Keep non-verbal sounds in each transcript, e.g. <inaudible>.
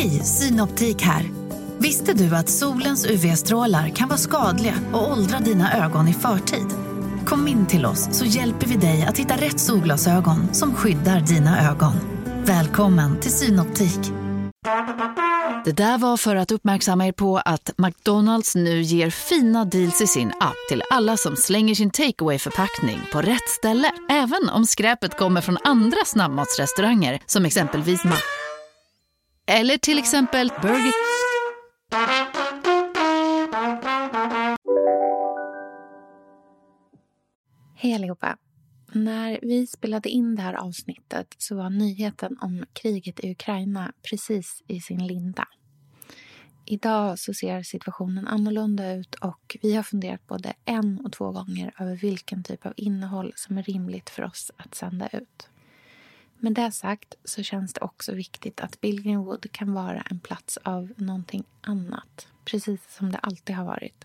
Hej, Synoptik här. Visste du att solens UV-strålar kan vara skadliga och åldra dina ögon i förtid? Kom in till oss så hjälper vi dig att hitta rätt solglasögon som skyddar dina ögon. Välkommen till Synoptik. Det där var för att uppmärksamma er på att McDonalds nu ger fina deals i sin app till alla som slänger sin takeaway förpackning på rätt ställe. Även om skräpet kommer från andra snabbmatsrestauranger som exempelvis Mac eller till exempel Burger... Hej allihopa! När vi spelade in det här avsnittet så var nyheten om kriget i Ukraina precis i sin linda. Idag så ser situationen annorlunda ut och vi har funderat både en och två gånger över vilken typ av innehåll som är rimligt för oss att sända ut. Med det sagt så känns det också viktigt att Billgrenwood kan vara en plats av någonting annat, precis som det alltid har varit.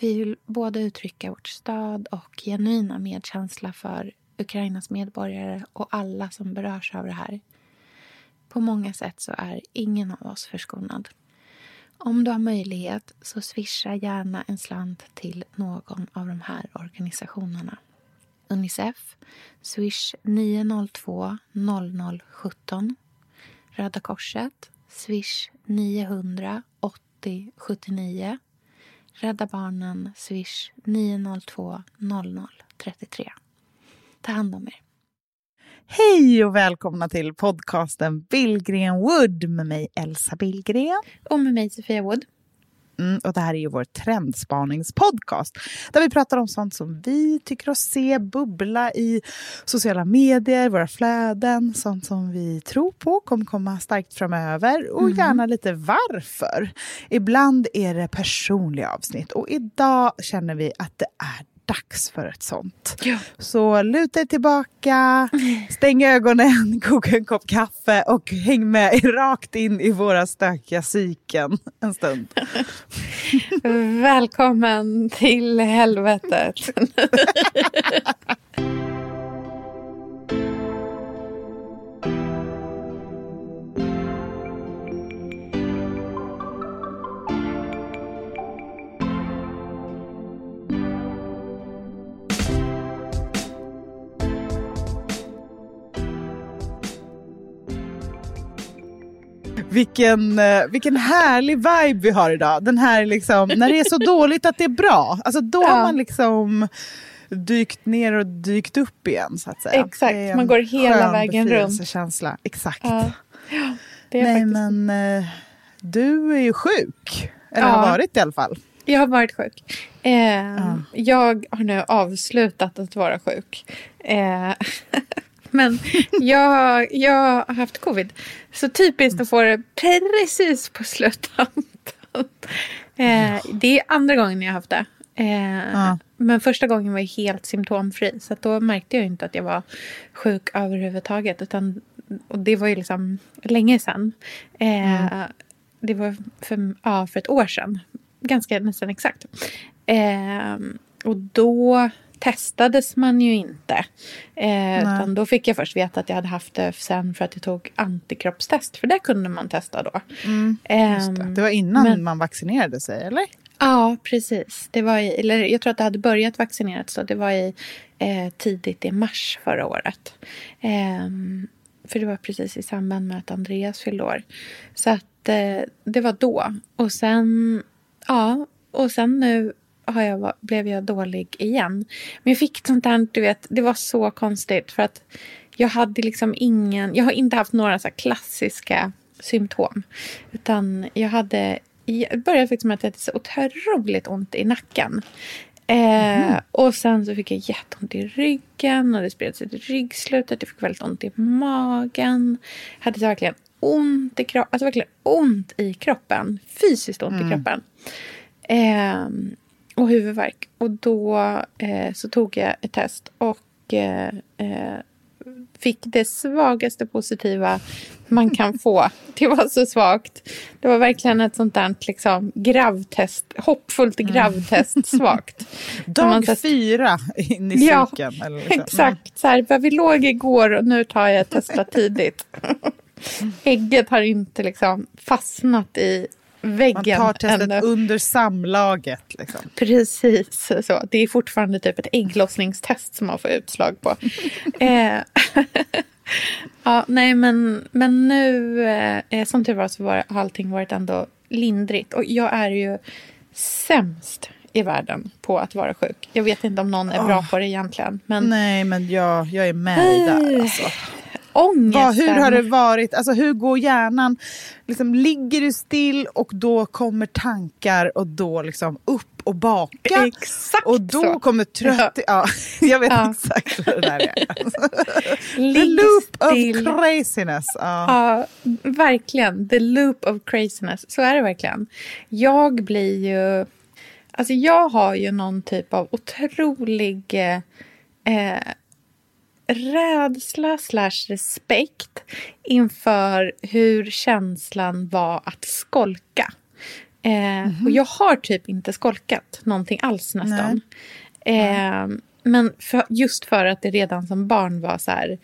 Vi vill både uttrycka vårt stöd och genuina medkänsla för Ukrainas medborgare och alla som berörs av det här. På många sätt så är ingen av oss förskonad. Om du har möjlighet så swisha gärna en slant till någon av de här organisationerna. Unicef, swish 902 0017. Röda Korset, swish 900 80 79. Rädda Barnen, swish 902 00 33. Ta hand om er. Hej och välkomna till podcasten Billgren Wood med mig Elsa Billgren. Och med mig Sofia Wood. Mm, och det här är ju vår trendspaningspodcast där vi pratar om sånt som vi tycker oss se bubbla i sociala medier, våra flöden, sånt som vi tror på kommer komma starkt framöver och mm. gärna lite varför. Ibland är det personliga avsnitt och idag känner vi att det är dags för ett sånt. Ja. Så luta er tillbaka, <laughs> stäng ögonen, <laughs> koka en kopp kaffe och häng med rakt in i våra stökiga psyken en stund. <laughs> Välkommen till helvetet. Vilken, eh, vilken härlig vibe vi har idag. Den här liksom, när det är så <laughs> dåligt att det är bra. Alltså då ja. har man liksom dykt ner och dykt upp igen så att säga. Exakt, man går hela vägen runt. känsla. Exakt. Ja. Ja, Nej faktiskt... men uh, du är ju sjuk. Eller ja. har varit i alla fall. Jag har varit sjuk. Eh, ja. Jag har nu avslutat att vara sjuk. Eh, <laughs> Men jag, jag har haft covid. Så typiskt att få det precis på sluttampen. Eh, det är andra gången jag har haft det. Eh, ja. Men första gången var jag helt symptomfri. Så då märkte jag inte att jag var sjuk överhuvudtaget. Utan, och det var ju liksom länge sedan. Eh, mm. Det var för, ja, för ett år sedan. Ganska nästan exakt. Eh, och då testades man ju inte. Eh, utan då fick jag först veta att jag hade haft det sen för att jag tog antikroppstest. För det kunde man testa då. Mm, eh, det. det. var innan men, man vaccinerade sig, eller? Ja, precis. Det var i, eller jag tror att det hade börjat vaccineras då. Det var i, eh, tidigt i mars förra året. Ehm, för det var precis i samband med att Andreas fyllde år. Så att eh, det var då. Och sen, ja, och sen nu har jag, blev jag dålig igen. Men jag fick sånt där, du vet, det var så konstigt för att jag hade liksom ingen, jag har inte haft några så klassiska symptom. Utan jag hade, jag började faktiskt med att jag hade så otroligt ont i nacken. Eh, mm. Och sen så fick jag jätteont i ryggen och det spred sig till ryggslutet. Jag fick väldigt ont i magen. Jag hade verkligen ont i kroppen. Alltså verkligen ont i kroppen. Fysiskt ont mm. i kroppen. Eh, och huvudvärk. Och då eh, så tog jag ett test och eh, eh, fick det svagaste positiva man kan få. <laughs> Det var så svagt. Det var verkligen ett sånt där liksom, gravtest, hoppfullt mm. gravtest <laughs> svagt. Dag så, fyra in i ja, cykeln. Eller liksom. <laughs> exakt. Så här, vi låg igår och nu tar jag testa tidigt. Ägget har inte liksom fastnat i väggen. Man tar testet ännu. under samlaget. Liksom. Precis så. Det är fortfarande typ ett ägglossningstest som man får utslag på. <laughs> eh, <laughs> ja, nej, men, men nu, eh, som tur var, så var, har allting varit ändå lindrigt. Och jag är ju sämst i världen på att vara sjuk. Jag vet inte om någon är bra Åh. på det egentligen. Men Nej, men jag, jag är med dig där. Alltså. Ångesten. Vad, hur har det varit? Alltså, hur går hjärnan? Liksom, ligger du still och då kommer tankar och då liksom upp och baka. Exakt och då så. kommer trött... Ja. <laughs> jag vet Ja. exakt vad det där är. <laughs> The loop still. of craziness. Ja. Ja, verkligen. The loop of craziness. Så är det verkligen. Jag blir ju... Alltså jag har ju någon typ av otrolig eh, rädsla slash respekt inför hur känslan var att skolka. Eh, Och jag har typ inte skolkat någonting alls nästan. Eh, men för, just för att det redan som barn var så här,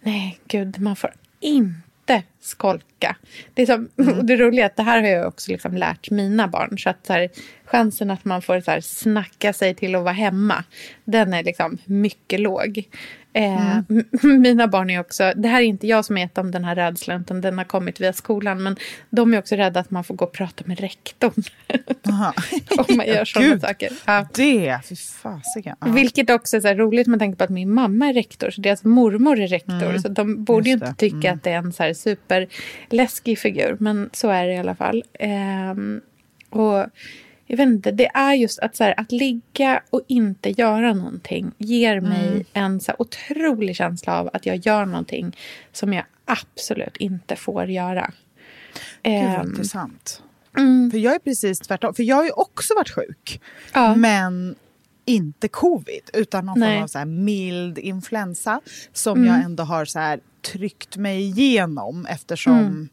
nej gud, man får inte skolka. Det, är som, <laughs> och det roliga är att det här har jag också liksom lärt mina barn. Så att så här, chansen att man får så här, snacka sig till att vara hemma, den är liksom mycket låg. Eh, m- <laughs> Mina barn är också, det här är inte jag som har gett dem den här rädslan, utan den har kommit via skolan. Men de är också rädda att man får gå och prata med rektorn <laughs> om man gör sådana Gud. saker. Ja. Det, fy fasiken. Ja. Vilket också är så roligt med tanke på att min mamma är rektor, så deras mormor är rektor. Så de borde ju Mm. Inte tycka att det är en så här superläskig figur, men så är det i alla fall. Ehm, och jag vet inte, det är just att, så här, att ligga och inte göra någonting ger mig Mm. en så här otrolig känsla av att jag gör någonting som jag absolut inte får göra. Gud, vad Ehm, intressant. mm, För jag är precis tvärtom. För jag har ju också varit sjuk. ja. Men inte covid, utan någon Nej. form av så mild influensa som Mm. jag ändå har så här tryckt mig igenom eftersom... Mm.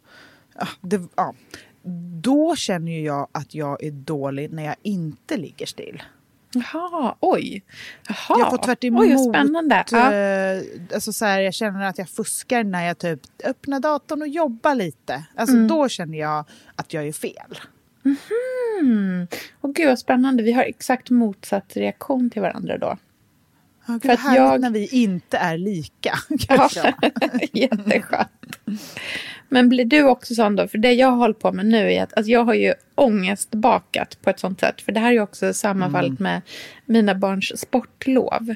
Ja, det, ja. Då känner ju jag att jag är dålig när jag inte ligger still. Jaha, oj. Jaha. Jag får tvärt emot, Oj, spännande. Eh, alltså så här, jag känner att jag fuskar när jag typ öppnar datorn och jobbar lite. Alltså Mm. Då känner jag att jag är fel. Mm. Och gud vad spännande. Vi har exakt motsatt reaktion till varandra då. Ja, gud, För att jag- när vi inte är lika. <laughs> Ja, <laughs> jätteskönt. Men blir du också sån då? För det jag håller på med nu är att alltså jag har ju ångestbakat på ett sånt sätt. För det här är ju också sammanfallet Mm. med mina barns sportlov.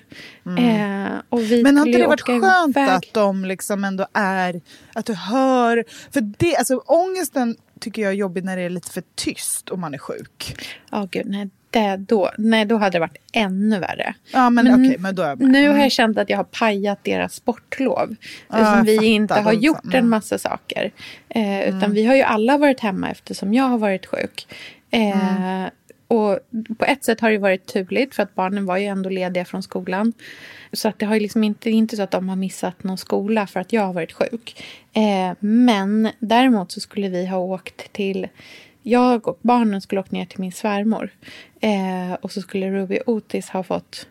Eh, och vi Men har inte det varit skönt iväg- att de liksom ändå är, att du hör, för det, alltså ångesten tycker jag är jobbig när det är lite för tyst och man är sjuk. Ja, gud, nej, det då, nej, då hade det varit ännu värre. Ja men, Men okej, men då jag. Nu har jag känt att jag har pajat deras sportlov. Ja, Eftersom vi inte har De- gjort mm. en massa saker. Eh, utan vi har ju alla varit hemma eftersom jag har varit sjuk. Eh, Och på ett sätt har det varit turligt för att barnen var ju ändå lediga från skolan. Så att det har ju liksom inte, inte så att de har missat någon skola för att jag har varit sjuk. Eh, men däremot så skulle vi ha åkt till jag och barnen skulle åkt ner till min svärmor. Eh, och så skulle Ruby Otis ha fått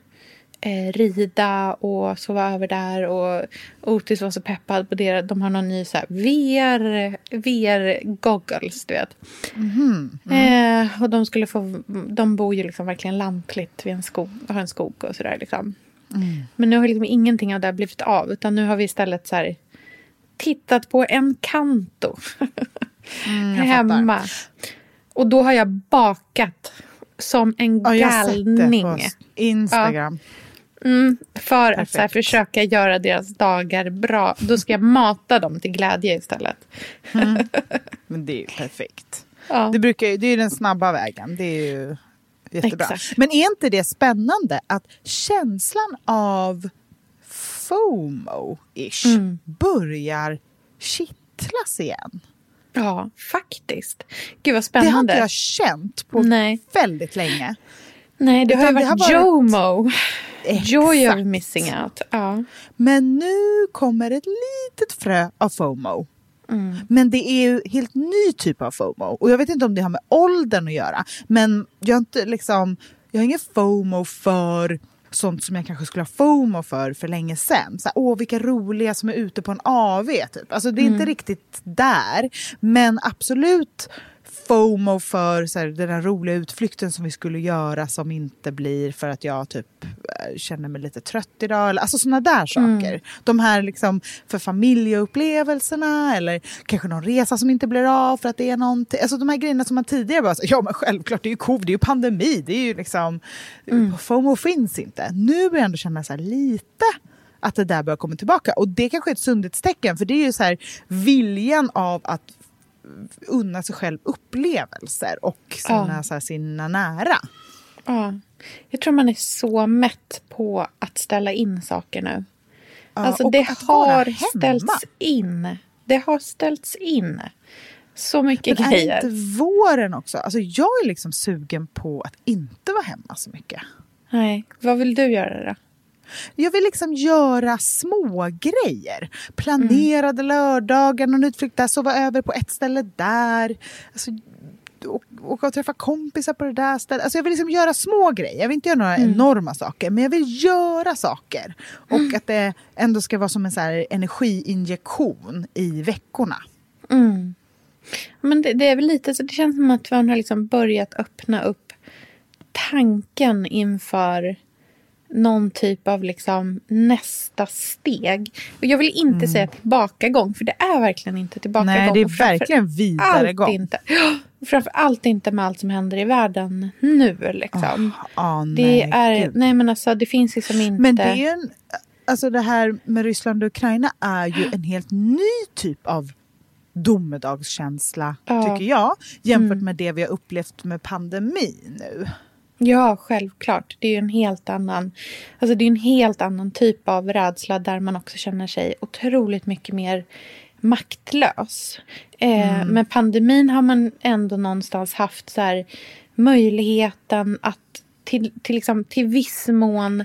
eh, rida och sova över där. Och Otis var så peppad på det. De har någon ny så här VR, VR-goggles, du vet. Eh, och de skulle få, de bor ju liksom verkligen lantligt vid en skog, har en skog och sådär liksom. Men nu har liksom ingenting av det blivit av. Utan nu har vi istället så här tittat på en kanto. <laughs> Mm, hemma. Och då har jag bakat som en Ja, jag har sett det galning. på Instagram. Mm, för att så här, Perfekt. försöka göra deras dagar bra. Då ska jag mata dem till glädje istället. <laughs> Men det är ju perfekt. Ja. Det, brukar, det är ju den snabba vägen. Det är ju jättebra. Exakt. Men är inte det spännande att känslan av FOMO-ish Mm. börjar kittlas igen? Ja, faktiskt. Gud vad Det har spännande. inte jag känt på Nej. väldigt länge. Nej, det har ju Utan varit, varit- JOMO. Joy of Exakt. missing out. Ja. Men nu kommer ett litet frö av FOMO. Mm. Men det är ju helt ny typ av FOMO. Och jag vet inte om det har med åldern att göra. Men jag har inte liksom, jag har ingen FOMO för sånt som jag kanske skulle ha FOMO för för länge. Så här, Åh, vilka roliga som är ute på en AV. Typ. Alltså, det är inte riktigt där, men absolut FOMO för så här, den här roliga utflykten som vi skulle göra som inte blir för att jag typ eh, känner mig lite trött idag. Alltså sådana där saker. De här liksom för familjeupplevelserna eller kanske någon resa som inte blir av för att det är någonting. Alltså de här grejerna som man tidigare bara, så, ja men självklart det är ju covid, det är ju pandemi, det är ju liksom, FOMO finns inte. Nu börjar jag ändå känna så här lite att det där börjar komma tillbaka. Och det kanske är ett sundhetstecken för det är ju så här viljan av att unna sig själv upplevelser och sina, Ja. så här, sina nära. Ja. Jag tror man är så mätt på att ställa in saker nu. Ja, alltså det har ställts in. Det har ställts in. Så mycket Men är grejer. inte våren också? Alltså jag är liksom sugen på att inte vara hemma så mycket. Nej, vad vill du göra då? Jag vill liksom göra små grejer. Planerade lördagar, någon utflykt där, sova över på ett ställe där. Alltså, åka och träffa kompisar på det där stället. Alltså jag vill liksom göra små grejer. Jag vill inte göra några enorma saker, men jag vill göra saker. Och att det ändå ska vara som en så energiinjektion i veckorna. Mm. Men det, det är väl lite så det känns som att man har liksom börjat öppna upp tanken inför någon typ av liksom nästa steg. Och jag vill inte säga tillbakagång, för det är verkligen inte tillbakagång. Mm. Nej, det är verkligen vidare allt gång. inte. Framför allt inte med allt som händer i världen nu. Liksom. Ah, det, nej, är, gud. nej, men alltså, det finns liksom inte... Men det är en, alltså det här med Ryssland och Ukraina är ju en helt ny typ av domedagskänsla, Ja. tycker jag, jämfört Mm. med det vi har upplevt med pandemin nu. Ja, självklart. Det är en helt annan, alltså det är en helt annan typ av rädsla där man också känner sig otroligt mycket mer maktlös. Eh, Med pandemin har man ändå någonstans haft så här, möjligheten att till, till, liksom, till viss mån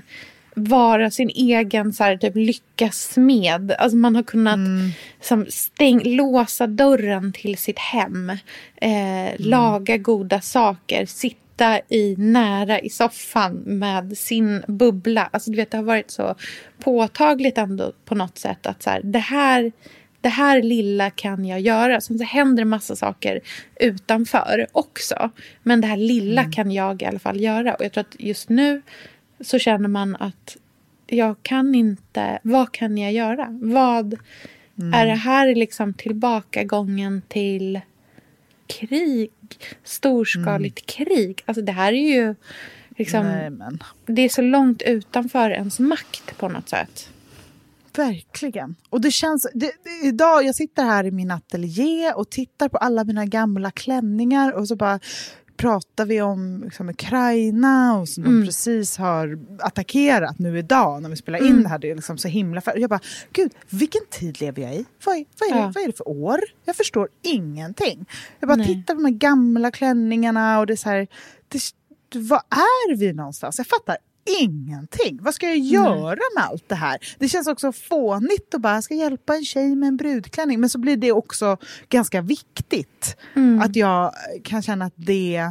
vara sin egen så här, typ, lyckas med. Alltså man har kunnat som, stäng, låsa dörren till sitt hem. Eh, Laga goda saker. Sitta i, nära i soffan med sin bubbla. Alltså, du vet, det har varit så påtagligt ändå på något sätt att så här, det här det här lilla kan jag göra. Sen så händer massa saker utanför också. Men det här lilla kan jag i alla fall göra. Och jag tror att just nu så känner man att jag kan inte, vad kan jag göra? Vad är det här liksom tillbakagången till krig? Storskaligt krig? Alltså det här är ju liksom, Nej, det är så långt utanför ens makt på något sätt. Verkligen. Och det känns, det, det, idag, jag sitter här i min ateljé och tittar på alla mina gamla klänningar och så bara pratar vi om liksom, Ukraina och som de precis har attackerat nu idag när vi spelar in det här. Det är liksom så himla fär- Jag bara, gud, vilken tid lever jag i? Vad är, vad, är Ja. det, vad är det för år? Jag förstår ingenting. Jag bara Nej. tittar på de här gamla klänningarna och det är så här, det, vad är vi någonstans? Jag fattar ingenting. Vad ska jag göra med allt det här? Det känns också fånigt att bara jag ska hjälpa en tjej med en brudklänning. Men så blir det också ganska viktigt. Att jag kan känna att det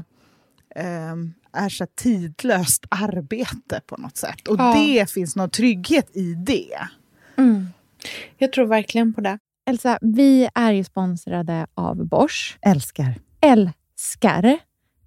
ehm, är så tidlöst arbete på något sätt. Och Ja. det finns någon trygghet i det. Mm. Jag tror verkligen på det. Elsa, vi är ju sponsrade av Bosch. Älskar. Älskar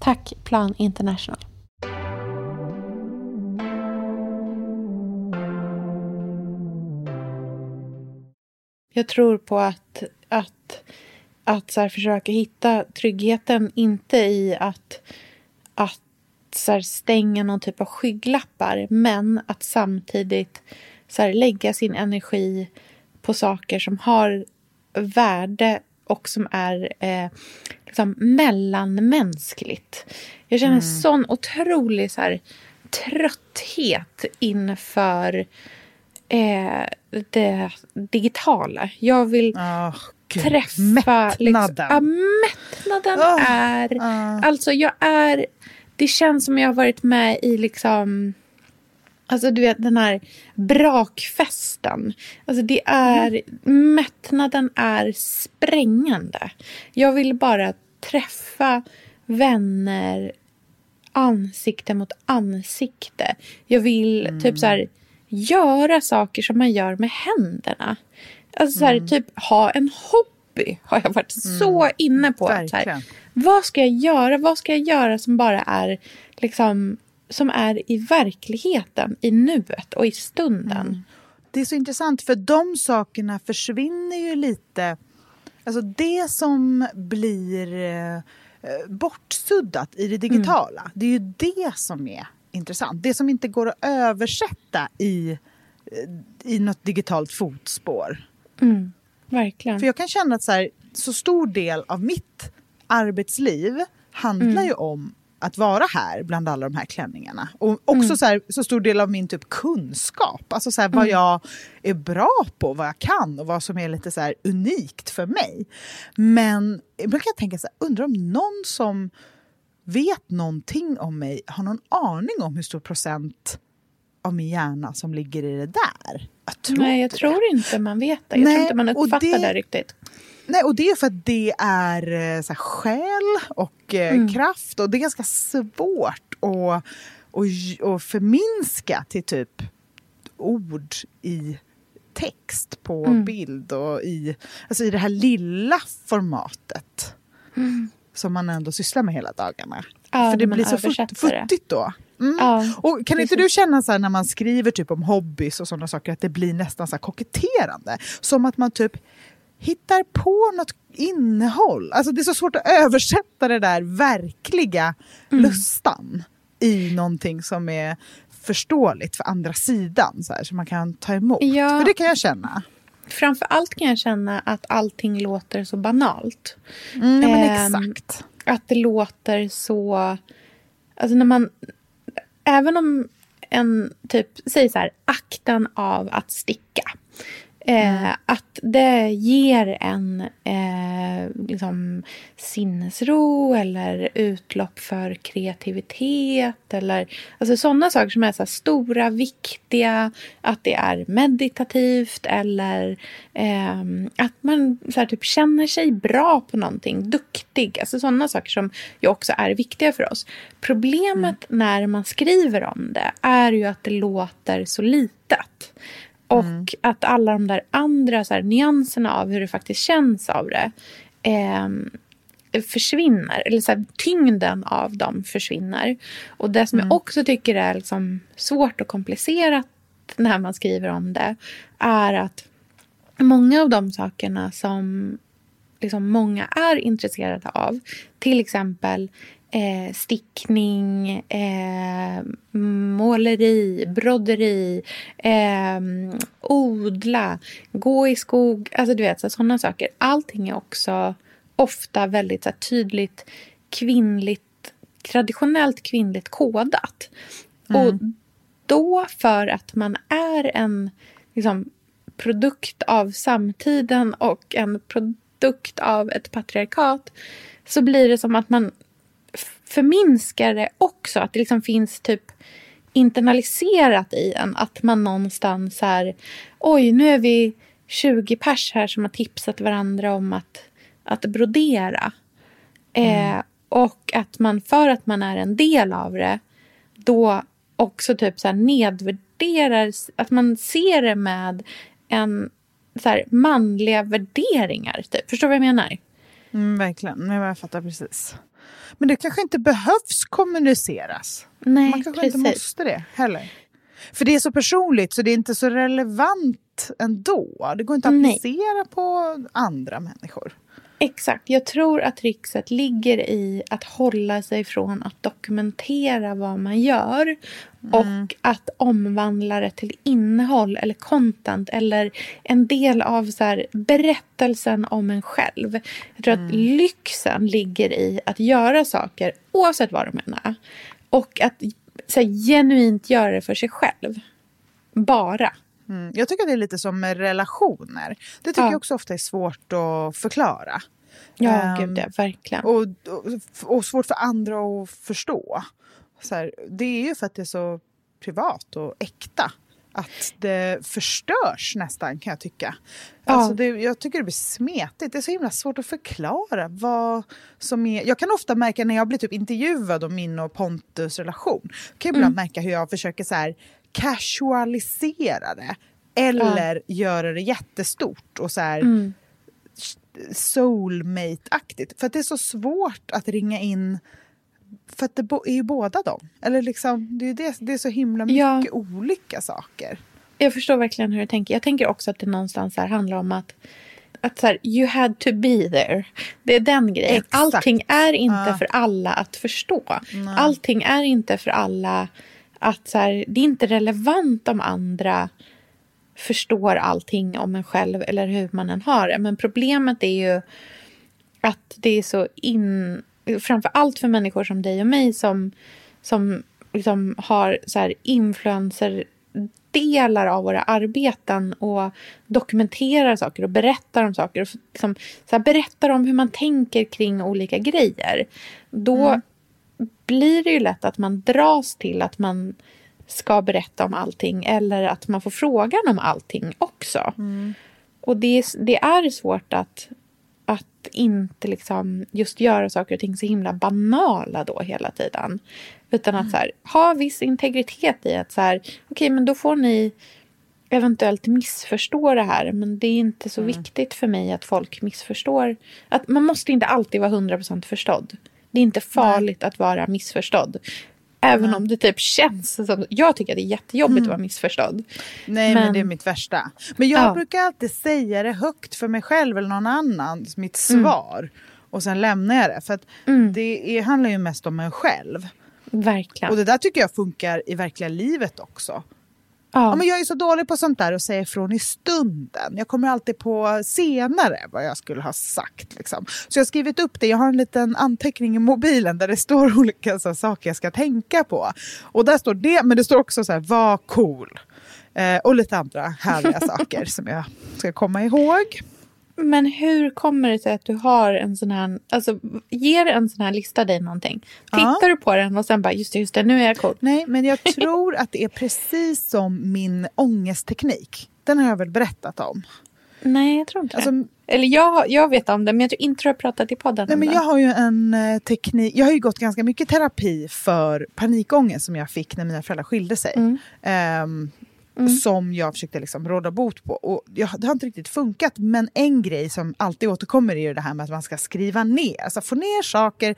Tack Plan International. Jag tror på att, att, att så här, försöka hitta tryggheten, inte i att, att så här, stänga någon typ av skygglappar, men att samtidigt så här, lägga sin energi på saker som har värde och som är eh, liksom mellanmänskligt. Jag känner mm. sån otrolig så här, trötthet inför eh, det digitala. Jag vill oh, träffa... Mättnaden. Liksom, ja, mättnaden oh, är... Uh. Alltså, jag är... Det känns som jag har varit med i liksom... Alltså du vet den här brakfesten. Alltså det är, mm. mättnaden är sprängande. Jag vill bara träffa vänner ansikte mot ansikte. Jag vill mm. typ så här göra saker som man gör med händerna. Alltså så här, mm. typ ha en hobby har jag varit mm. så inne på. Så här, vad ska jag göra? Vad ska jag göra som bara är liksom som är i verkligheten, i nuet och i stunden. Mm. Det är så intressant för de sakerna försvinner ju lite. Alltså det som blir eh, bortsuddat i det digitala, mm. det är ju det som är intressant. Det som inte går att översätta i, i något digitalt fotspår. Mm, verkligen. För jag kan känna att så, här, så stor del av mitt arbetsliv handlar mm. ju om att vara här bland alla de här klänningarna. Och också mm. så, här, så stor del av min typ kunskap, alltså så här, vad mm. jag är bra på, vad jag kan och vad som är lite så här, unikt för mig. Men ibland kan jag tänka så här, undrar om någon som vet någonting om mig har någon aning om hur stor procent av min hjärna som ligger i det där. Jag Nej, jag tror inte man vet det. Jag Nej, tror inte man uppfattar det, det riktigt. Nej, och det är för att det är eh, så här, själ och eh, mm. kraft och det är ganska svårt att, att, att förminska till typ ord i text på mm. bild och i, alltså i det här lilla formatet. Mm som man ändå sysslar med hela dagarna. Ja, För det blir så fut futtigt då. Mm. Ja, och kan precis. inte du känna så här, när man skriver typ om hobbys och sådana saker att det blir nästan så koketterande? Som att man typ hittar på något innehåll. Alltså det är så svårt att översätta det där verkliga mm. lustan i någonting som är förståeligt för andra sidan, så här, som man kan ta emot. Ja. För det kan jag känna. Framför allt kan jag känna att allting låter så banalt. Mm, men eh, exakt. Att det låter så... Alltså när man... Även om en typ, säg så här, akten av att sticka. Eh, mm. Att det ger en eh, liksom, sinnesro eller utlopp för kreativitet. Eller, alltså sådana saker som är så stora, viktiga. Att det är meditativt eller eh, att man så här, typ, känner sig bra på någonting, duktig. Alltså sådana saker som ju också är viktiga för oss. Problemet mm. när man skriver om det är ju att det låter så litet. Och mm. att alla de där andra så här, nyanserna av hur det faktiskt känns av det eh, försvinner. Eller så här, tyngden av dem försvinner. Och det som mm. jag också tycker är liksom svårt och komplicerat när man skriver om det är att många av de sakerna som liksom många är intresserade av, till exempel eh, stickning, eh, måleri, broderi, eh, odla, gå i skog. Alltså du vet, sådana saker. Allting är också ofta väldigt så här, tydligt kvinnligt, traditionellt kvinnligt kodat. Mm. Och då för att man är en liksom, produkt av samtiden och en produkt av ett patriarkat så blir det som att man förminskar det också. Att det liksom finns typ internaliserat i en. Att man någonstans här, oj nu är vi 20 pers här som har tipsat varandra om att, att brodera. Mm. Eh, och att man för att man är en del av det då också typ så här nedvärderar, att man ser det med en så här, manliga värderingar. Typ. Förstår du vad jag menar? Mm, verkligen, jag fattar precis. Men det kanske inte behövs kommuniceras. Nej, Man kanske precis. inte måste det heller. För det är så personligt så det är inte så relevant ändå. Det går inte att Nej. applicera på andra människor. Exakt. Jag tror att trixet ligger i att hålla sig från att dokumentera vad man gör och att omvandla det till innehåll eller content eller en del av så här, berättelsen om en själv. Jag tror att lyxen ligger i att göra saker oavsett vad de är och att så här, genuint göra det för sig själv. Bara. Mm. Jag tycker det är lite som med relationer. Det tycker Ja. jag också ofta är svårt att förklara. Ja, Ehm, gud, ja, verkligen. Och, och, och svårt för andra att förstå. Så här, det är ju för att det är så privat och äkta. Att det förstörs nästan kan jag tycka. Ja. Alltså det, jag tycker det blir smetigt. Det är så himla svårt att förklara vad som är... Jag kan ofta märka när jag blir typ intervjuad om min och Pontus relation. kan jag ibland märka hur jag försöker så här casualisera det. Eller göra det jättestort och så här Mm. soulmate-aktigt. För det är så svårt att ringa in för att det är ju båda dem. Eller liksom, det, är det, det är så himla mycket Ja. olika saker. Jag förstår verkligen hur du tänker. Jag tänker också att det någonstans här handlar om att, att så här, you had to be there. Det är den grejen. Exakt. Allting är inte Ja. för alla att förstå. Allting är inte för alla att så här, det är inte relevant om andra förstår allting om en själv eller hur man än har det. Men problemet är ju att det är så in... Framför allt för människor som dig och mig som, som liksom har så här influencer-delar av våra arbeten och dokumenterar saker och berättar om saker och liksom, så här, berättar om hur man tänker kring olika grejer. Då mm blir det ju lätt att man dras till att man ska berätta om allting eller att man får frågan om allting också. Och det är, det är svårt att, att inte liksom just göra saker och ting så himla banala då hela tiden. Utan att så här, ha viss integritet i att så här, okej men då får ni eventuellt missförstå det här men det är inte så viktigt för mig att folk missförstår. Att man måste inte alltid vara 100% förstådd. Det är inte farligt att vara missförstådd. Även om det typ känns som... Jag tycker att det är jättejobbigt att vara missförstådd. Nej, men, Men- det är mitt värsta. Men jag Ja. brukar alltid säga det högt för mig själv eller någon annan, mitt Mm. svar. Och sen lämnar jag det. För att det är, handlar ju mest om en själv. Verkligen. Och det där tycker jag funkar i verkliga livet också. Ja, ja. men jag är så dålig på sånt där och säga ifrån i stunden. Jag kommer alltid på senare vad jag skulle ha sagt. Liksom. Så jag har skrivit upp det. Jag har en liten anteckning i mobilen där det står <laughs> olika så, saker jag ska tänka på. Och där står det, men det står också så här, var cool. Eh, och lite andra härliga <laughs> saker som jag ska komma ihåg. Men hur kommer det sig att du har en sån här... Alltså, ger en sån här lista dig någonting? Tittar Ja. du på den och sen bara, just det, just det, nu är jag cool. Nej, men jag <laughs> tror att det är precis som min ångestteknik. Den har jag väl berättat om. Nej, jag tror inte Alltså, det. Eller jag, jag vet om det, men jag tror inte du har pratat i podden Nej, men jag har ju en eh, teknik. Jag har ju gått ganska mycket terapi för panikångest som jag fick när mina föräldrar skilde sig. Mm. Ehm, Som jag försökte liksom råda bot på. Och det har inte riktigt funkat. Men en grej som alltid återkommer är ju det här med att man ska skriva ner. Alltså få ner saker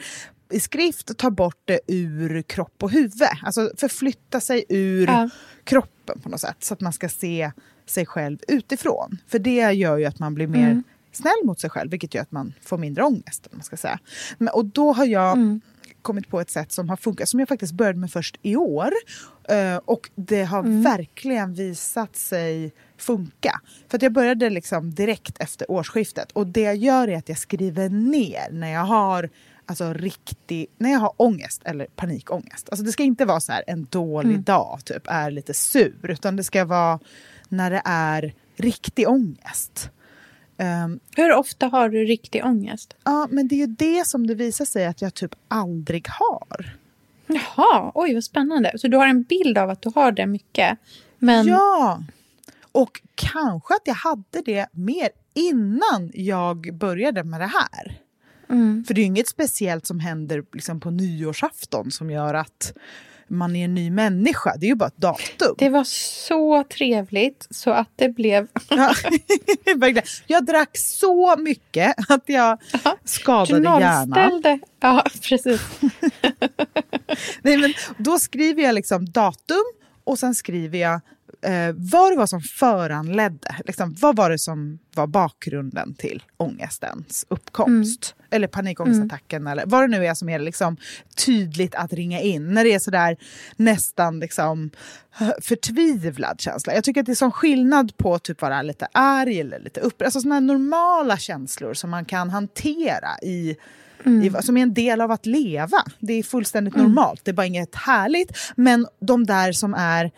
i skrift och ta bort det ur kropp och huvud. Alltså förflytta sig ur Ja. kroppen på något sätt. Så att man ska se sig själv utifrån. För det gör ju att man blir mer Mm. snäll mot sig själv. Vilket gör att man får mindre ångest. Man ska säga. Men, och då har jag Mm. Kommit på ett sätt som har funkat. Som jag faktiskt började med först i år. Eh, och det har Mm. verkligen visat sig funka. För att jag började liksom direkt efter årsskiftet. Och det jag gör är att jag skriver ner när jag har alltså riktig, när jag har ångest eller panikångest. Alltså det ska inte vara så här en dålig Mm. dag, typ är lite sur. Utan det ska vara när det är riktig ångest. Ehm, Hur ofta har du riktig ångest? ja, men det är ju det som det visar sig att jag typ aldrig har. Jaha, oj vad spännande. Så du har en bild av att du har det mycket. Men Ja! Och kanske att jag hade det mer innan jag började med det här. Mm. För det är ju inget speciellt som händer liksom på nyårsafton som gör att man är en ny människa. Det är ju bara ett datum. det var så trevligt så att det blev... <laughs> Jag drack så mycket att jag Du skadade hjärnan. nollställde. Ja, precis. <laughs> Nej, men då skriver jag liksom datum och sen skriver jag eh, vad det var som föranledde, liksom, vad var det som var bakgrunden till ångestens uppkomst? Mm. Eller panikångestattacken, mm. eller vad det nu är som är liksom tydligt att ringa in. När det är sådär nästan liksom förtvivlad känsla. Jag tycker att det är sån skillnad på att typ vara lite arg eller lite upprörd. Alltså sådana normala känslor som man kan hantera i Mm. som är en del av att leva. Det är fullständigt mm. normalt, det är bara inget härligt. Men de där som, är,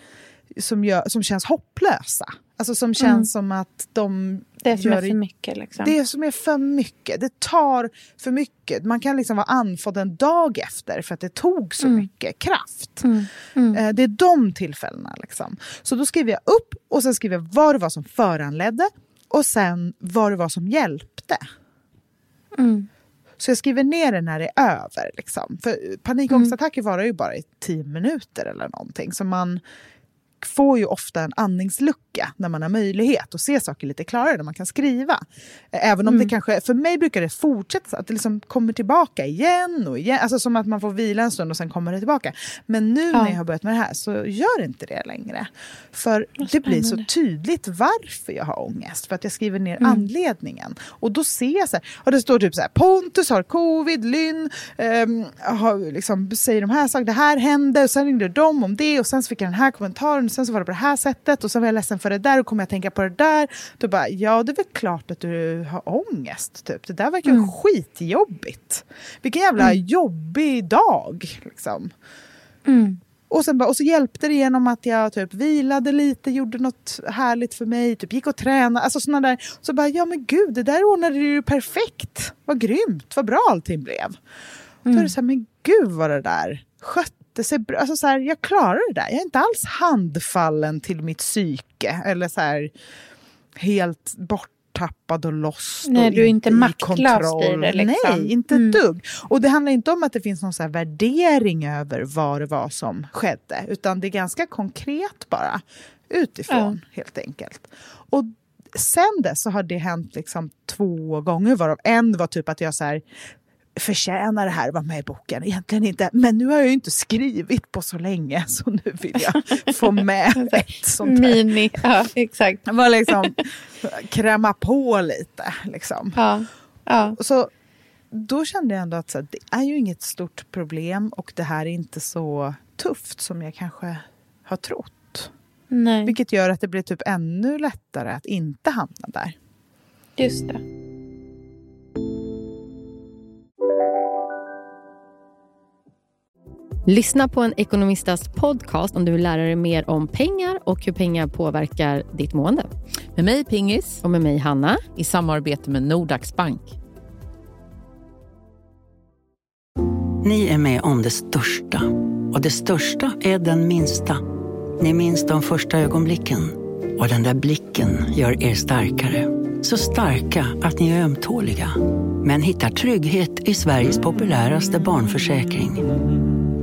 som, gör, som känns hopplösa. Alltså som känns mm. som att de... Det som är för mycket. Liksom. Det som är för mycket. Det tar för mycket. Man kan liksom vara andfådd en dag efter för att det tog så mm. mycket kraft. Mm. Mm. Eh, det är de tillfällena. Liksom. Så då skriver jag upp och sen skriver jag vad det var som föranledde och sen vad det var som hjälpte. Mm. Så jag skriver ner det när det är över. Liksom. För panikångestattacker varar ju bara i tio minuter eller någonting. Så man får ju ofta en andningslucka när man har möjlighet att se saker lite klarare, när man kan skriva. Även om mm. det kanske, för mig brukar det fortsätta, att det liksom kommer tillbaka igen och igen. Alltså som att man får vila en stund och sen kommer det tillbaka. Men nu ja. när jag har börjat med det här så gör inte det längre. För det blir så tydligt varför jag har ångest. För att jag skriver ner mm. anledningen. Och då ser jag så här, och det står typ så här, Pontus har covid, Lynn har, liksom, säger de här sakerna, det här hände, och sen ringde de om det och sen fick jag den här kommentaren sen så var det på det här sättet och sen var jag ledsen för det där och kommer jag tänka på det där. Då bara, ja det är väl klart att du har ångest. Typ. Det där verkar mm. skitjobbigt. Vilken jävla mm. jobbig dag. Liksom. Mm. Och, sen bara, och så hjälpte det genom att jag typ vilade lite, gjorde något härligt för mig, typ gick och tränade. Alltså såna där. Så bara, ja men gud, det där ordnade du ju perfekt. Vad grymt, vad bra allting blev. Mm. Då är det mm. så här, men gud vad det där skött det ser bra, alltså så här, jag klarar det där. Jag är inte alls handfallen till mitt psyke eller så här, helt borttappad och lost. Nej, du är inte maktlös i det. Liksom. Nej, inte mm. ett dugg. Och det handlar inte om att det finns någon så värdering över vad det var som skedde, utan det är ganska konkret bara utifrån ja. helt enkelt. Och sen dess så har det hänt liksom två gånger varav en var typ att jag så här, förtjänar det här att vara med i boken. Egentligen inte. Men nu har jag ju inte skrivit på så länge så nu vill jag <laughs> få med ett sånt här. Mini, ja exakt. Bara liksom kräma på lite. Liksom. Ja, ja. Så då kände jag ändå att så, det är ju inget stort problem och det här är inte så tufft som jag kanske har trott. Nej. Vilket gör att det blir typ ännu lättare att inte hamna där. Just det. Lyssna på en ekonomistas podcast om du vill lära dig mer om pengar och hur pengar påverkar ditt mående. Med mig Pingis. Och med mig Hanna. I samarbete med Nordax Bank. Ni är med om det största. Och det största är den minsta. Ni minns de första ögonblicken. Och den där blicken gör er starkare. Så starka att ni är ömtåliga. Men hittar trygghet i Sveriges populäraste barnförsäkring.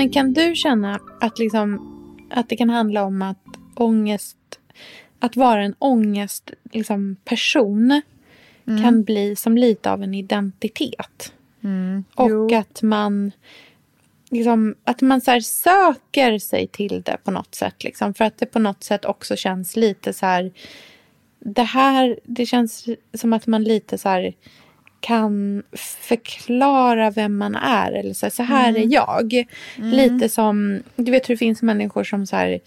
Men kan du känna att, liksom, att det kan handla om att ångest, att vara en ångestperson liksom, person mm. kan bli som lite av en identitet? Mm. Och jo. att man liksom, att man så söker sig till det på något sätt. Liksom, för att det på något sätt också känns lite så här... Det här, det känns som att man lite så här kan förklara vem man är. Eller så, så här mm. är jag. Mm. Lite som, du vet hur det finns människor som så här,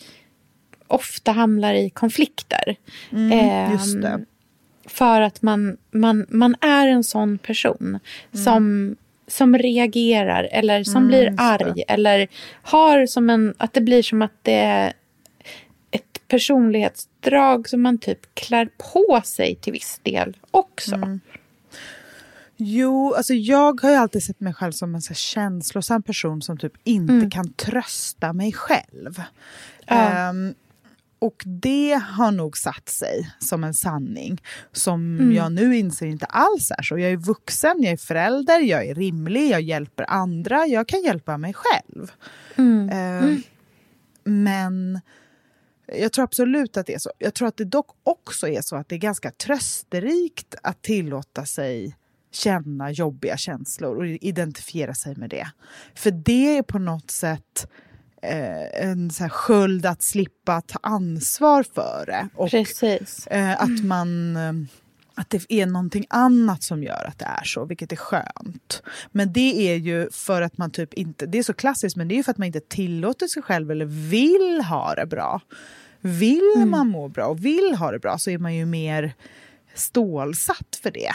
ofta hamnar i konflikter. Mm, eh, för att man, man, man är en sån person mm. som, som reagerar eller som mm, blir arg. Eller har som en, att det blir som att det är ett personlighetsdrag som man typ klär på sig till viss del också. Jo, alltså jag har ju alltid sett mig själv som en så känslosam person som typ inte mm. kan trösta mig själv. Ja. Um, och det har nog satt sig som en sanning som Mm. jag nu inser inte alls är så. Jag är vuxen, jag är förälder, jag är rimlig, jag hjälper andra, jag kan hjälpa mig själv. Mm. Eh, Men jag tror absolut att det är så. Jag tror att det dock också är så att det är ganska trösterikt att tillåta sig känna jobbiga känslor och identifiera sig med det. För det är på något sätt eh, en så här sköld att slippa ta ansvar för det. Och eh, att man... Eh, att det är någonting annat som gör att det är så, vilket är skönt. Men det är ju för att man typ inte... Det är så klassiskt, men det är för att man inte tillåter sig själv eller vill ha det bra. Vill man må bra och vill ha det bra så är man ju mer stålsatt för det.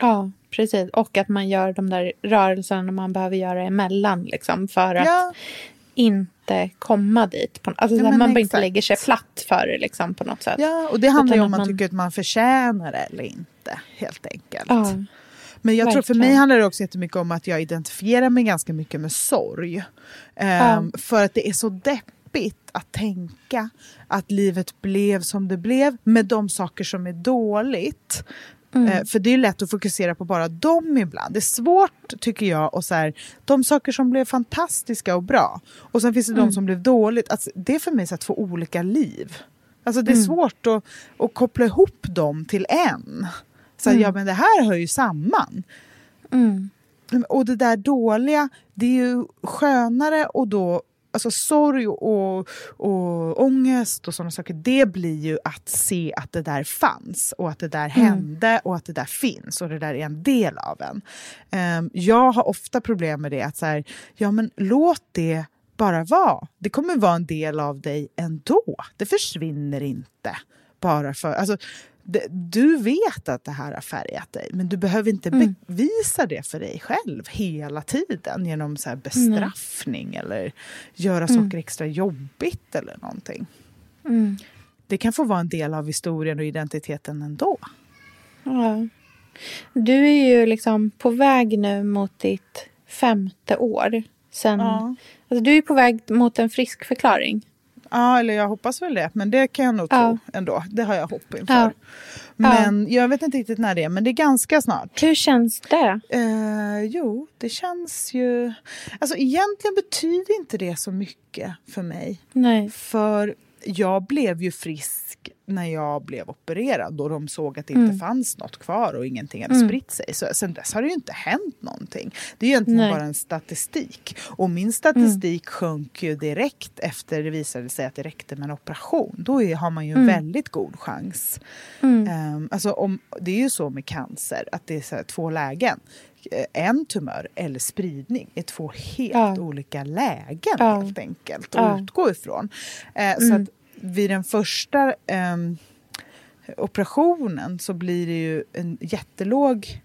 Ja, precis. Och att man gör de där rörelserna man behöver göra emellan liksom, för att Ja, inte komma dit. På, alltså, Ja, man bara inte exakt. lägger sig platt för det liksom, på något sätt. ja, och det handlar ju om man man- tycker att man förtjänar det eller inte, helt enkelt. Ja. Men jag tror för Verkligen. mig handlar det också jättemycket om att jag identifierar mig ganska mycket med sorg. Ehm, För att det är så deppigt att tänka att livet blev som det blev med de saker som är dåligt. Eh, för det är lätt att fokusera på bara dem ibland. Det är svårt tycker jag och så här, de saker som blev fantastiska och bra och sen finns det de som blev dåligt. Alltså, det är för mig så här, två olika liv. Alltså det är svårt att, att koppla ihop dem till en. Så här, Ja men det här hör ju samman. Mm. Och det där dåliga, det är ju skönare och då Alltså sorg och, och ångest och sådana saker, det blir ju att se att det där fanns och att det där hände och att det där finns och det där är en del av en. Ehm, jag har ofta problem med det, att så här, ja men låt det bara vara. Det kommer vara en del av dig ändå. Det försvinner inte bara för... Alltså, du vet att det här har färgat dig men du behöver inte bevisa det för dig själv hela tiden genom så här bestraffning eller göra saker extra jobbigt eller någonting. Mm. Det kan få vara en del av historien och identiteten ändå. Ja. Du är ju liksom på väg nu mot ditt femte år. Sen, Ja. alltså, du är på väg mot en frisk förklaring. Ja, eller jag hoppas väl det. Men det kan jag nog Ja. tro ändå. Det har jag hopp inför. Ja. Men jag vet inte riktigt när det är, men det är ganska snart. Hur känns det? Eh, jo, det känns ju... Alltså egentligen betyder inte det så mycket för mig. Nej. För jag blev ju frisk när jag blev opererad och de såg att det inte Mm. fanns något kvar och ingenting hade Mm. spritt sig. Så sen dess har det ju inte hänt någonting. Det är egentligen Nej. bara en statistik. Och min statistik sjönk ju direkt efter det visade sig att det räckte med en operation. Då är, har man ju en Mm. väldigt god chans. Mm. Ehm, alltså om, det är ju så med cancer att det är så här, två lägen. Eh, En tumör eller spridning är två helt Ja. olika lägen Ja. helt enkelt att Ja. utgå ifrån. Eh, Så Mm. att vid den första ehm, operationen så blir det ju en jättelåg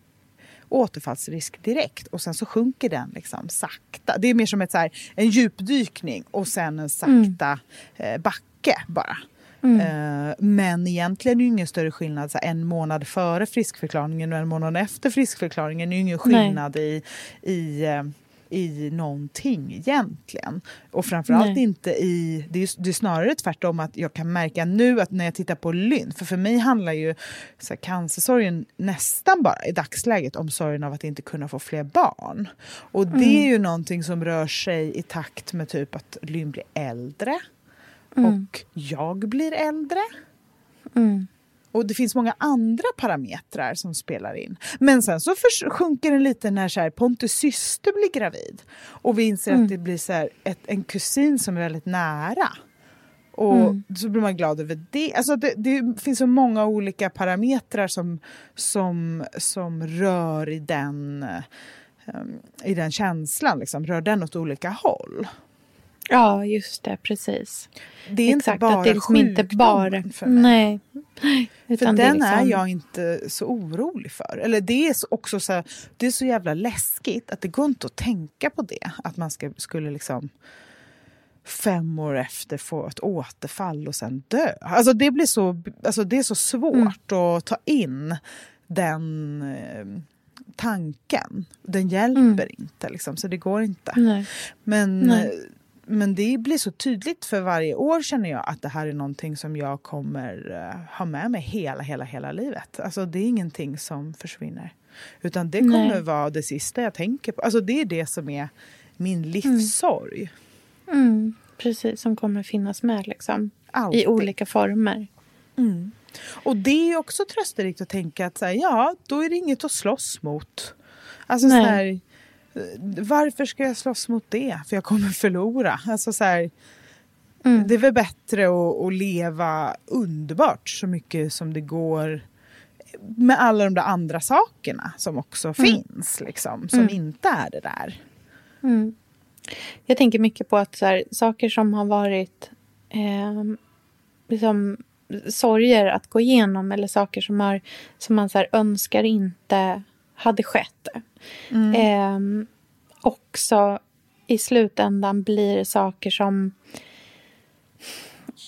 återfallsrisk direkt och sen så sjunker den liksom sakta. Det är mer som ett, så här, en djupdykning och sen en sakta eh, backe bara. Mm. Eh, men egentligen är det ingen större skillnad så en månad före friskförklaringen och en månad efter friskförklaringen. Är ju ingen skillnad i, i, eh, i någonting egentligen. Och framförallt Nej. inte i... Det är, det är snarare tvärtom att jag kan märka nu att när jag tittar på Lynn, för för mig handlar ju så här, cancersorgen nästan bara i dagsläget om sorgen av att inte kunna få fler barn. Och det är ju någonting som rör sig i takt med typ att Lynn blir äldre och jag blir äldre. Mm. Och det finns många andra parametrar som spelar in. Men sen så sjunker den lite när så här, Pontus syster blir gravid. Och vi inser att det blir så här, ett, en kusin som är väldigt nära. Och så blir man glad över det. Alltså det, det finns så många olika parametrar som, som, som rör i den, eh, i den känslan. Liksom, rör den åt olika håll. Ja, just det. Precis. Det är Exakt, inte bara att det är liksom inte bara... för mig. Nej. För Utan den är, liksom... är jag inte så orolig för. Eller det är så- också så, här- det är så jävla läskigt att det går inte att tänka på det. Att man ska, skulle liksom fem år efter få ett återfall och sen dö. Alltså det, blir så, alltså det är så svårt att ta in den eh, tanken. Den hjälper inte, liksom, så det går inte. Nej. Men Nej. Eh, men det blir så tydligt för varje år känner jag att det här är någonting som jag kommer uh, ha med mig hela, hela, hela livet. Alltså det är ingenting som försvinner. Utan det kommer Nej. vara det sista jag tänker på. Alltså det är det som är min livssorg. Mm, precis, som kommer finnas med liksom. Alltid. I olika former. Mm. Och det är också trösterikt att tänka att så här, ja, då är det inget att slåss mot. Alltså så Nej. här, eh, varför ska jag slåss mot det? För jag kommer förlora. Alltså så här, Mm. Det är väl bättre att, att leva underbart så mycket som det går med alla de där andra sakerna som också finns, liksom, som Mm. inte är det där. Mm. Jag tänker mycket på att här, saker som har varit eh, liksom, sorger att gå igenom eller saker som, har, som man så här, önskar inte hade skett. Eh, också i slutändan blir saker som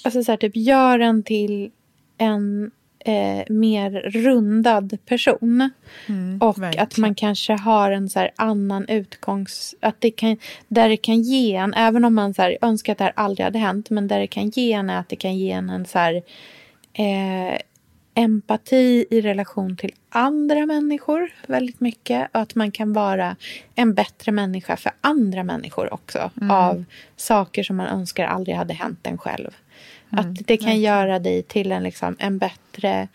alltså så här, typ gör en till en eh, mer rundad person. och verkligen. att man kanske har en så här annan utgångs... Att det kan, där det kan ge en, även om man så här, önskar att det här aldrig hade hänt, men där det kan ge en är att det kan ge en en så här, eh, empati i relation till andra människor väldigt mycket. Och att man kan vara en bättre människa för andra människor också. Av saker som man önskar aldrig hade hänt en själv. att det kan göra dig till en, liksom, en bättre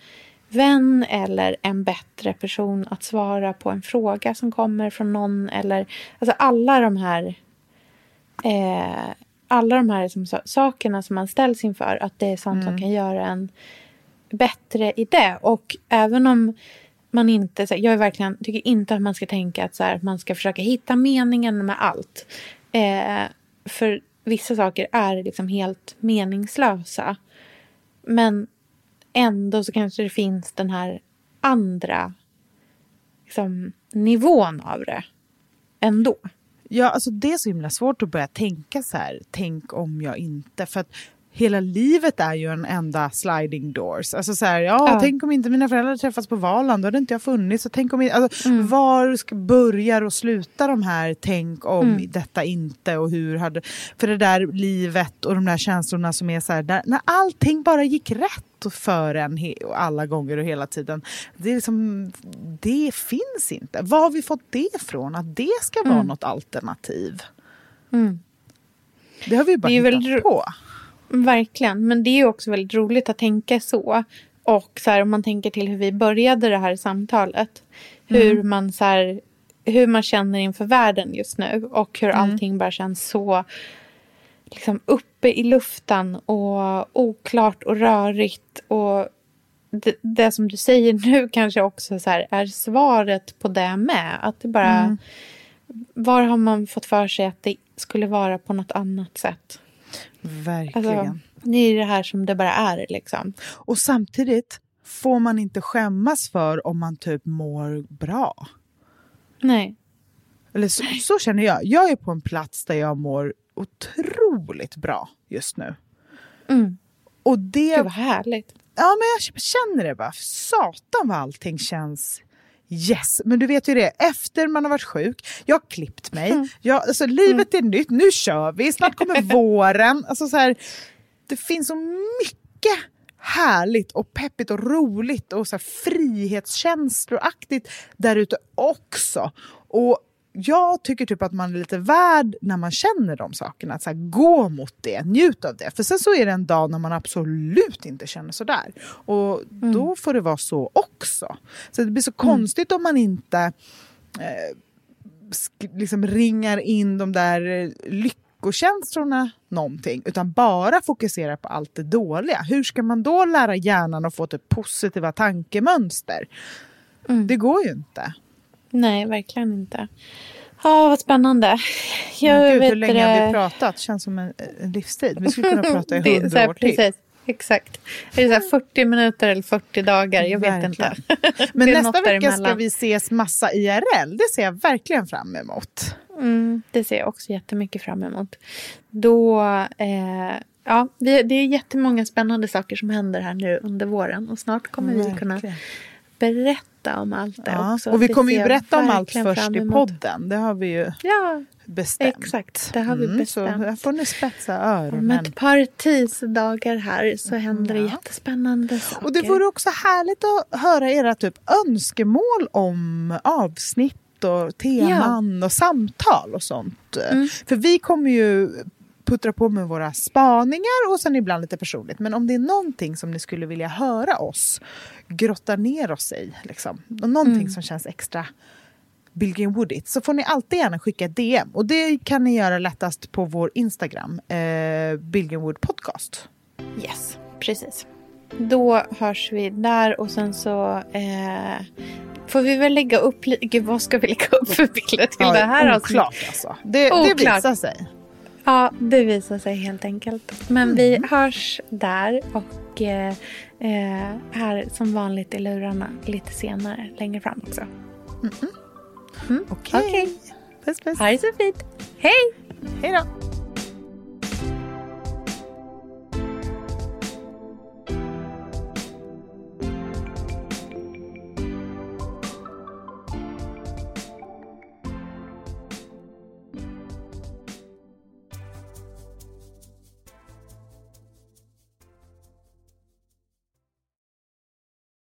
vän eller en bättre person att svara på en fråga som kommer från någon. Eller, alltså alla de här eh, alla de här liksom, sa- sakerna som man ställs inför, att det är sånt som kan göra en bättre i det. Och även om man inte, så här, jag är verkligen, tycker inte att man ska tänka att så här, man ska försöka hitta meningen med allt. Eh, för vissa saker är liksom helt meningslösa. Men ändå så kanske det finns den här andra liksom, nivån av det. Ändå. Ja, alltså det är så himla svårt att börja tänka så här, tänk om jag inte, för att hela livet är ju en enda sliding doors. Alltså så här, ja, Ja. tänk om inte mina föräldrar träffats på Valand, då hade inte jag funnits. Och tänk om, jag- alltså, Var ska börjar och slutar de här tänk om detta inte och hur hade... För det där livet och de där känslorna som är så här, där, när allting bara gick rätt för en alla gånger och hela tiden. Det, är liksom, det finns inte. Var har vi fått det ifrån? Att det ska vara något alternativ? Mm. Det har vi ju bara hittat ro- på. Verkligen, men det är ju också väldigt roligt att tänka så. Och så här, om man tänker till hur vi började det här samtalet. Hur, man, så här, hur man känner inför världen just nu. Och hur allting bara känns så liksom, uppe i luften och oklart och rörigt. Och det, det som du säger nu <laughs> kanske också så här, är svaret på det med. Att det bara... Var har man fått för sig att det skulle vara på något annat sätt? Verkligen. Alltså, det är det här som det bara är liksom. Och samtidigt får man inte skämmas för om man typ mår bra. Nej. Eller så, så känner jag. Jag är på en plats där jag mår otroligt bra just nu. Mm. Och det... Gud vad härligt. Ja, men jag känner det bara. Satan vad allting känns yes. Men du vet ju det, efter man har varit sjuk, jag har klippt mig, jag, alltså, livet är nytt, nu kör vi, snart kommer <laughs> våren. Alltså, så här, det finns så mycket härligt och peppigt och roligt och så här, frihetskänsloaktigt där ute också. Och jag tycker typ att man är lite värd när man känner de sakerna. Att så här, gå mot det, njut av det. För sen så är det en dag när man absolut inte känner sådär. Och då får det vara så också. Så det blir så konstigt om man inte eh, liksom ringar in de där eh, lyckokänslorna någonting. Utan bara fokuserar på allt det dåliga. Hur ska man då lära hjärnan att få typ positiva tankemönster? Det går ju inte. Nej, verkligen inte. Ja, vad spännande. Jag Gud, vet hur länge har vi det- pratat? känns som en, livstid. Vi skulle kunna <laughs> prata i Det hundra år till. Precis, exakt. Är det så här 40 minuter eller 40 dagar? Jag vet Verkligen. inte. <laughs> Men Det nästa vecka ska vi ses massa IRL. Det ser jag verkligen fram emot. Mm, det ser jag också jättemycket fram emot. Då, eh, ja, vi, det är jättemånga spännande saker som händer här nu under våren. Och snart kommer vi kunna Verkligen. Berätta om allt det Ja. också. Och vi Det kommer ju berätta om allt först i podden. Det har vi ju Ja, bestämt. exakt. Det har vi Så bestämt. här får ni spetsa Om öronen. ett par tisdagar här så händer det Ja. jättespännande saker. Och det vore också härligt att höra era typ önskemål om avsnitt och teman och samtal och sånt. Mm. För vi kommer ju puttra på med våra spaningar och sen ibland lite personligt. Men om det är någonting som ni skulle vilja höra oss grotta ner oss i, liksom, någonting Mm. som känns extra Billgren Woodigt så får ni alltid gärna skicka ett DM. Och det kan ni göra lättast på vår Instagram, eh, Billgren Wood Podcast. Yes, precis. Då hörs vi där och sen så eh, får vi väl lägga upp lite... Gud, vad ska vi lägga upp för bilder till det här avsnittet? oklart alltså. Det, det Oklart. visar sig. Ja, det visar sig helt enkelt. Men Mm. vi hörs där och eh, eh, här som vanligt i lurarna lite senare, längre fram också. Okej. Okej. Puss puss. Ha det så fint. Hej! Hej då.